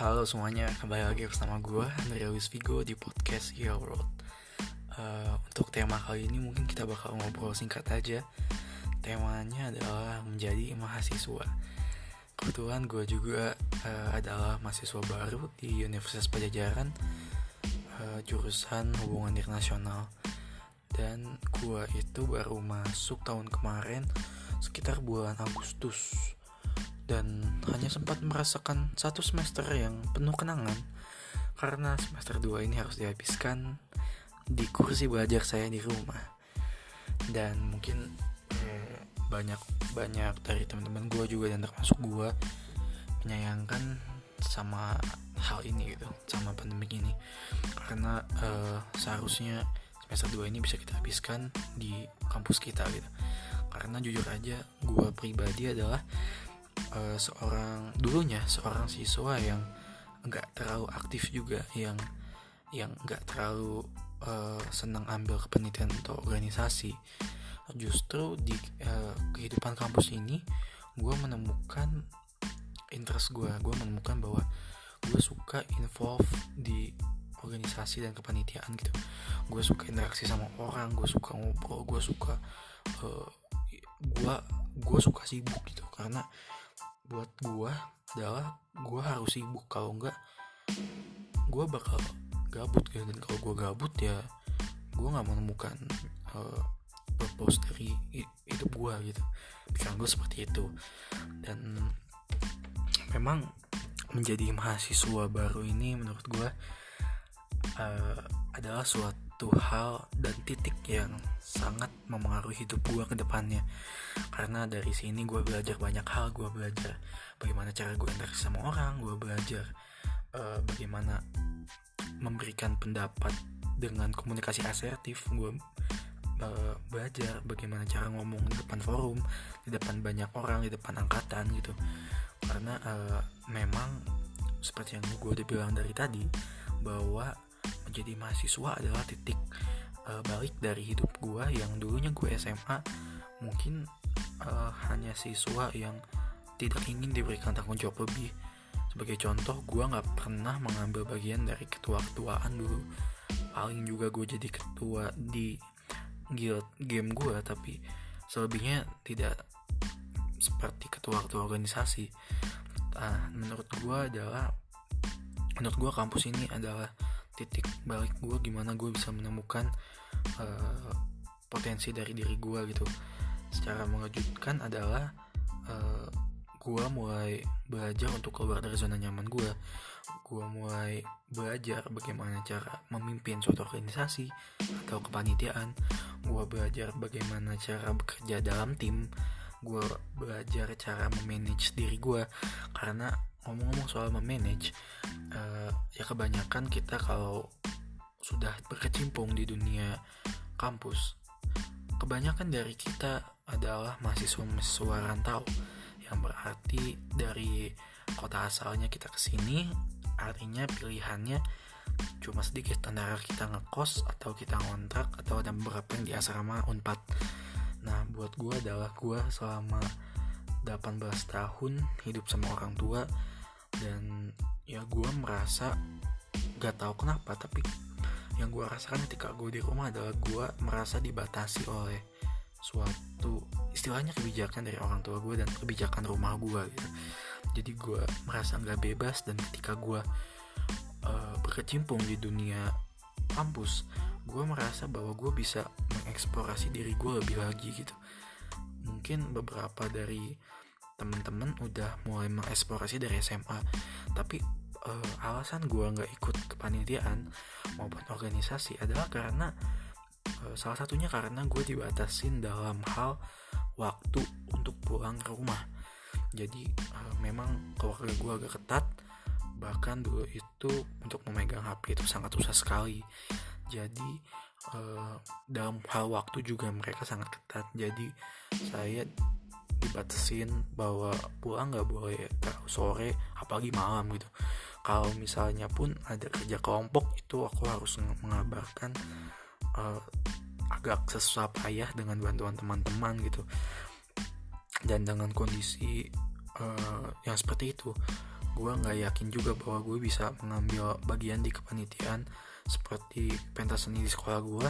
Halo semuanya, kembali lagi bersama gue Andrea Luis Vigo di podcast Your World. Uh, Untuk tema kali ini mungkin kita bakal ngobrol singkat aja. Temanya adalah menjadi mahasiswa. Kebetulan gue juga uh, adalah mahasiswa baru di Universitas Pajajaran uh, Jurusan Hubungan Internasional. Dan gue itu baru masuk tahun kemarin sekitar bulan Agustus dan hanya sempat merasakan satu semester yang penuh kenangan. Karena semester 2 ini harus dihabiskan di kursi belajar saya di rumah. Dan mungkin eh, banyak banyak dari teman-teman gue juga dan termasuk gue menyayangkan sama hal ini gitu sama pandemi ini. Karena eh, seharusnya semester 2 ini bisa kita habiskan di kampus kita gitu. Karena jujur aja gue pribadi adalah uh, seorang dulunya seorang siswa yang nggak terlalu aktif juga yang yang nggak terlalu uh, senang ambil kepenelitian atau organisasi. Justru di uh, kehidupan kampus ini gue menemukan interest gue gue menemukan bahwa gue suka involve di organisasi dan kepanitiaan gitu. Gue suka interaksi sama orang gue suka ngobrol gue suka uh, gue gue suka sibuk gitu. Karena buat gue adalah gue harus sibuk. Kalau enggak gue bakal gabut gitu dan kalau gue gabut ya gue nggak menemukan uh, purpose dari hidup gue gitu. Pikiran gue seperti itu. Dan memang menjadi mahasiswa baru ini menurut gue uh, adalah suatu satu hal dan titik yang sangat memengaruhi hidup gue ke depannya. Karena dari sini gue belajar banyak hal gue belajar bagaimana cara gue interaksi sama orang gue belajar uh, bagaimana memberikan pendapat dengan komunikasi asertif. Gue uh, belajar bagaimana cara ngomong di depan forum di depan banyak orang di depan angkatan gitu. Karena uh, memang seperti yang gue udah bilang dari tadi bahwa menjadi mahasiswa adalah titik uh, balik dari hidup gue yang dulunya gue SMA mungkin uh, hanya siswa yang tidak ingin diberikan tanggung jawab lebih. Sebagai contoh gue nggak pernah mengambil bagian dari ketua-ketuaan dulu. Paling juga gue jadi ketua di guild game gue tapi selebihnya tidak seperti ketua-ketua organisasi. Nah, menurut gue adalah menurut gue kampus ini adalah titik balik gue gimana gue bisa menemukan uh, potensi dari diri gue gitu. Secara mengejutkan adalah uh, eh, gue mulai belajar untuk keluar dari zona nyaman gue gue mulai belajar bagaimana cara memimpin suatu organisasi atau kepanitiaan. Gue belajar bagaimana cara bekerja dalam tim gue belajar cara memanage diri gue karena ngomong-ngomong soal memanage uh, ya kebanyakan kita kalau sudah berkecimpung di dunia kampus kebanyakan dari kita adalah mahasiswa-mahasiswa rantau. Yang berarti dari kota asalnya kita ke sini artinya pilihannya cuma sedikit. Antara kita ngekos atau kita ngontrak atau ada beberapa yang di asrama unpad buat gue adalah gue selama 18 tahun hidup sama orang tua. Dan ya gue merasa gak tahu kenapa tapi yang gue rasakan ketika gue di rumah adalah gue merasa dibatasi oleh suatu istilahnya kebijakan dari orang tua gue dan kebijakan rumah gue gitu. Jadi gue merasa nggak bebas dan ketika gue uh, berkecimpung di dunia kampus gue merasa bahwa gue bisa mengeksplorasi diri gue lebih lagi gitu. Mungkin beberapa dari temen-temen udah mulai mengeksplorasi dari SMA tapi uh, alasan gue nggak ikut kepanitiaan maupun organisasi adalah karena uh, salah satunya karena gue dibatasin dalam hal waktu untuk pulang ke rumah. Jadi uh, memang keluarga gue agak ketat bahkan dulu itu untuk memegang HP itu sangat susah sekali jadi uh, dalam hal waktu juga mereka sangat ketat. Jadi saya dibatasin bahwa pulang nggak boleh terlalu sore apalagi malam gitu. Kalau misalnya pun ada kerja kelompok itu aku harus mengabarkan uh, agak sesusah payah dengan bantuan teman-teman gitu. Dan dengan kondisi uh, yang seperti itu gue nggak yakin juga bahwa gue bisa mengambil bagian di kepanitiaan seperti pentas seni di sekolah gue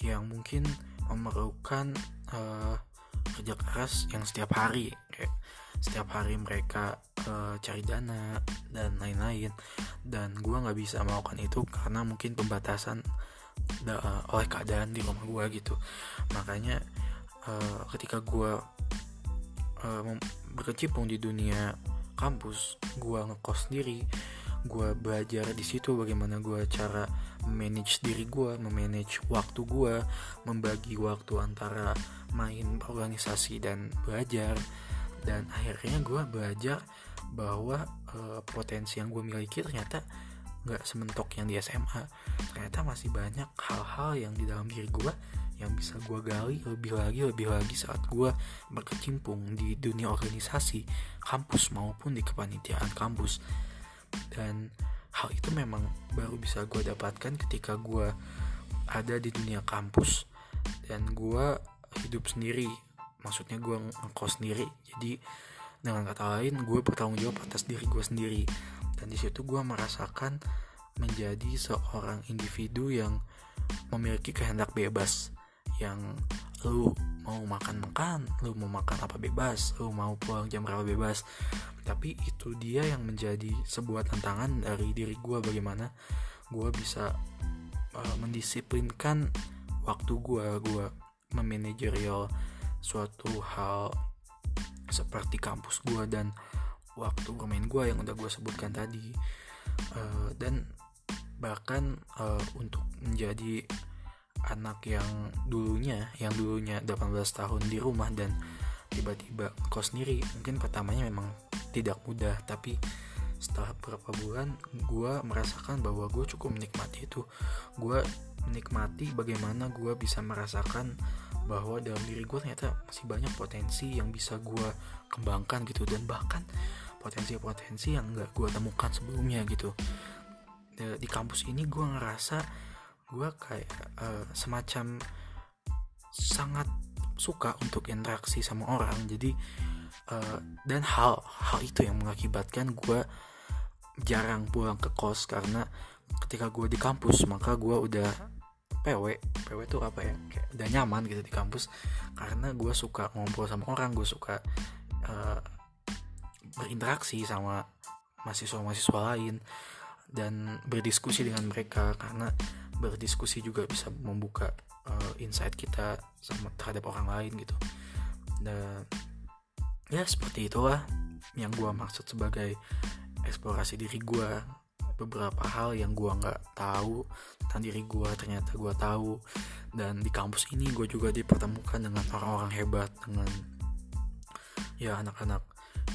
yang mungkin memerlukan uh, kerja keras yang setiap hari kayak setiap hari mereka uh, cari dana dan lain-lain. Dan gue nggak bisa melakukan itu karena mungkin pembatasan da, oleh keadaan di rumah gue gitu. Makanya uh, ketika gue uh, berkecimpung di dunia kampus gue ngekos sendiri gue belajar di situ bagaimana gue cara manage diri gue, memanage waktu gue, membagi waktu antara main organisasi dan belajar. Dan akhirnya gue belajar bahwa e, potensi yang gue miliki ternyata nggak sementok yang di SMA. Ternyata masih banyak hal-hal yang di dalam diri gue yang bisa gue gali lebih lagi lebih lagi saat gue berkecimpung di dunia organisasi kampus maupun di kepanitiaan kampus dan hal itu memang baru bisa gue dapatkan ketika gue ada di dunia kampus dan gue hidup sendiri. Maksudnya gue ngekos sendiri. Jadi dengan kata lain gue bertanggung jawab atas diri gue sendiri. Dan di situ gue merasakan menjadi seorang individu yang memiliki kehendak bebas yang lu mau makan makan lu mau makan apa bebas lu mau pulang jam berapa bebas. Tapi itu dia yang menjadi sebuah tantangan dari diri gue bagaimana gue bisa uh, mendisiplinkan waktu gue gue memanajerial suatu hal seperti kampus gue dan waktu bermain gue yang udah gue sebutkan tadi. Uh, dan bahkan uh, untuk menjadi anak yang dulunya yang dulunya 18 tahun di rumah dan tiba-tiba kos sendiri mungkin pertamanya memang tidak mudah. Tapi setelah beberapa bulan gue merasakan bahwa gue cukup menikmati itu. Gue menikmati bagaimana gue bisa merasakan bahwa dalam diri gue ternyata masih banyak potensi yang bisa gue kembangkan gitu. Dan bahkan potensi-potensi yang gak gue temukan sebelumnya gitu. Di kampus ini gue ngerasa gue kayak uh, semacam sangat suka untuk interaksi sama orang. Jadi uh, dan hal hal itu yang mengakibatkan gue jarang pulang ke kos karena ketika gue di kampus maka gue udah PW PW itu apa ya? Kayak udah nyaman gitu di kampus. Karena gue suka ngobrol sama orang gue suka uh, berinteraksi sama mahasiswa-mahasiswa lain dan berdiskusi dengan mereka. Karena berdiskusi juga bisa membuka uh, insight kita sama terhadap orang lain gitu. Dan ya seperti itulah yang gue maksud sebagai eksplorasi diri gue beberapa hal yang gue nggak tahu tentang diri gue ternyata gue tahu. Dan di kampus ini gue juga dipertemukan dengan orang-orang hebat dengan ya anak-anak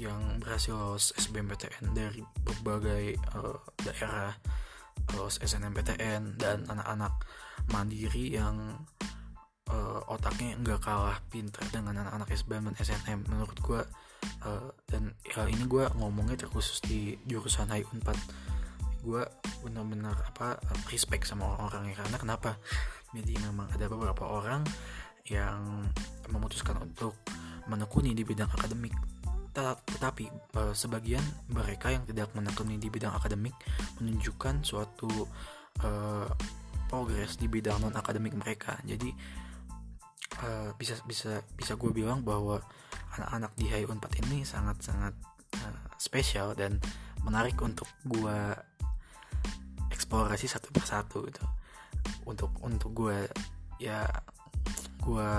yang berhasil lolos SBMPTN dari berbagai uh, daerah terus SNMPTN dan anak-anak mandiri yang uh, otaknya nggak kalah pintar dengan anak-anak SBM dan SNM menurut gue uh, dan ya ini gue ngomongnya terkhusus di jurusan HI 4 gue benar-benar apa respect sama orang-orangnya karena kenapa? Jadi memang ada beberapa orang yang memutuskan untuk menekuni di bidang akademik tetapi uh, sebagian mereka yang tidak menekuni di bidang akademik menunjukkan suatu uh, progres di bidang non akademik mereka. Jadi uh, bisa bisa bisa gue bilang bahwa anak-anak di HI 4 ini sangat sangat uh, spesial dan menarik untuk gue eksplorasi satu persatu gitu. Untuk untuk gue ya gue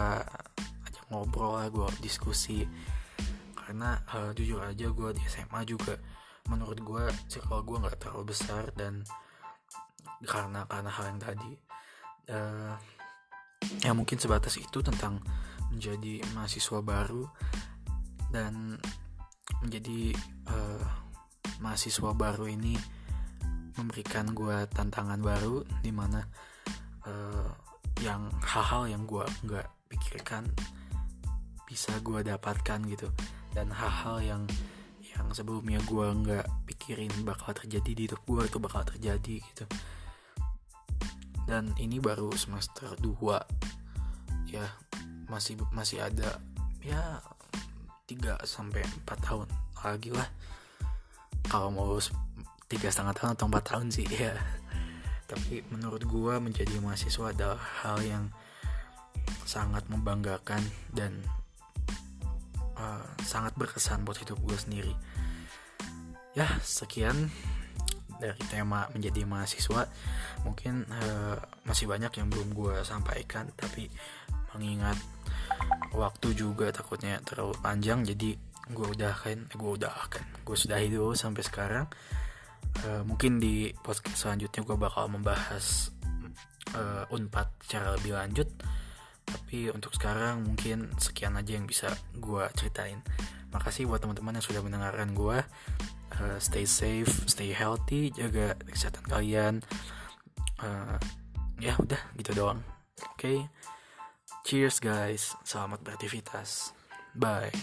ajak ngobrol lah gue diskusi karena uh, jujur aja gue di SMA juga menurut gue circle gue nggak terlalu besar dan karena karena hal yang tadi uh, ya mungkin sebatas itu tentang menjadi mahasiswa baru dan menjadi uh, mahasiswa baru ini memberikan gue tantangan baru di mana uh, yang hal-hal yang gue nggak pikirkan bisa gue dapatkan gitu dan hal-hal yang yang sebelumnya gue nggak pikirin bakal terjadi di hidup gue itu bakal terjadi gitu. Dan ini baru semester 2 ya masih masih ada ya 3 sampai 4 tahun lagi lah. Kalau mau tiga setengah tahun atau empat tahun sih ya. Tapi menurut gue menjadi mahasiswa adalah hal yang sangat membanggakan dan uh, sangat berkesan buat hidup gue sendiri. Ya sekian dari tema menjadi mahasiswa. Mungkin uh, masih banyak yang belum gue sampaikan tapi mengingat waktu juga takutnya terlalu panjang jadi gue udah kan gue udah akan gue sudah dulu sampai sekarang. Uh, mungkin di podcast selanjutnya gue bakal membahas uh, unpad secara lebih lanjut tapi untuk sekarang mungkin sekian aja yang bisa gue ceritain. Makasih buat teman-teman yang sudah mendengarkan gue uh, stay safe stay healthy jaga kesehatan kalian. Uh, ya udah gitu doang. Oke? Okay? cheers guys. Selamat beraktivitas. Bye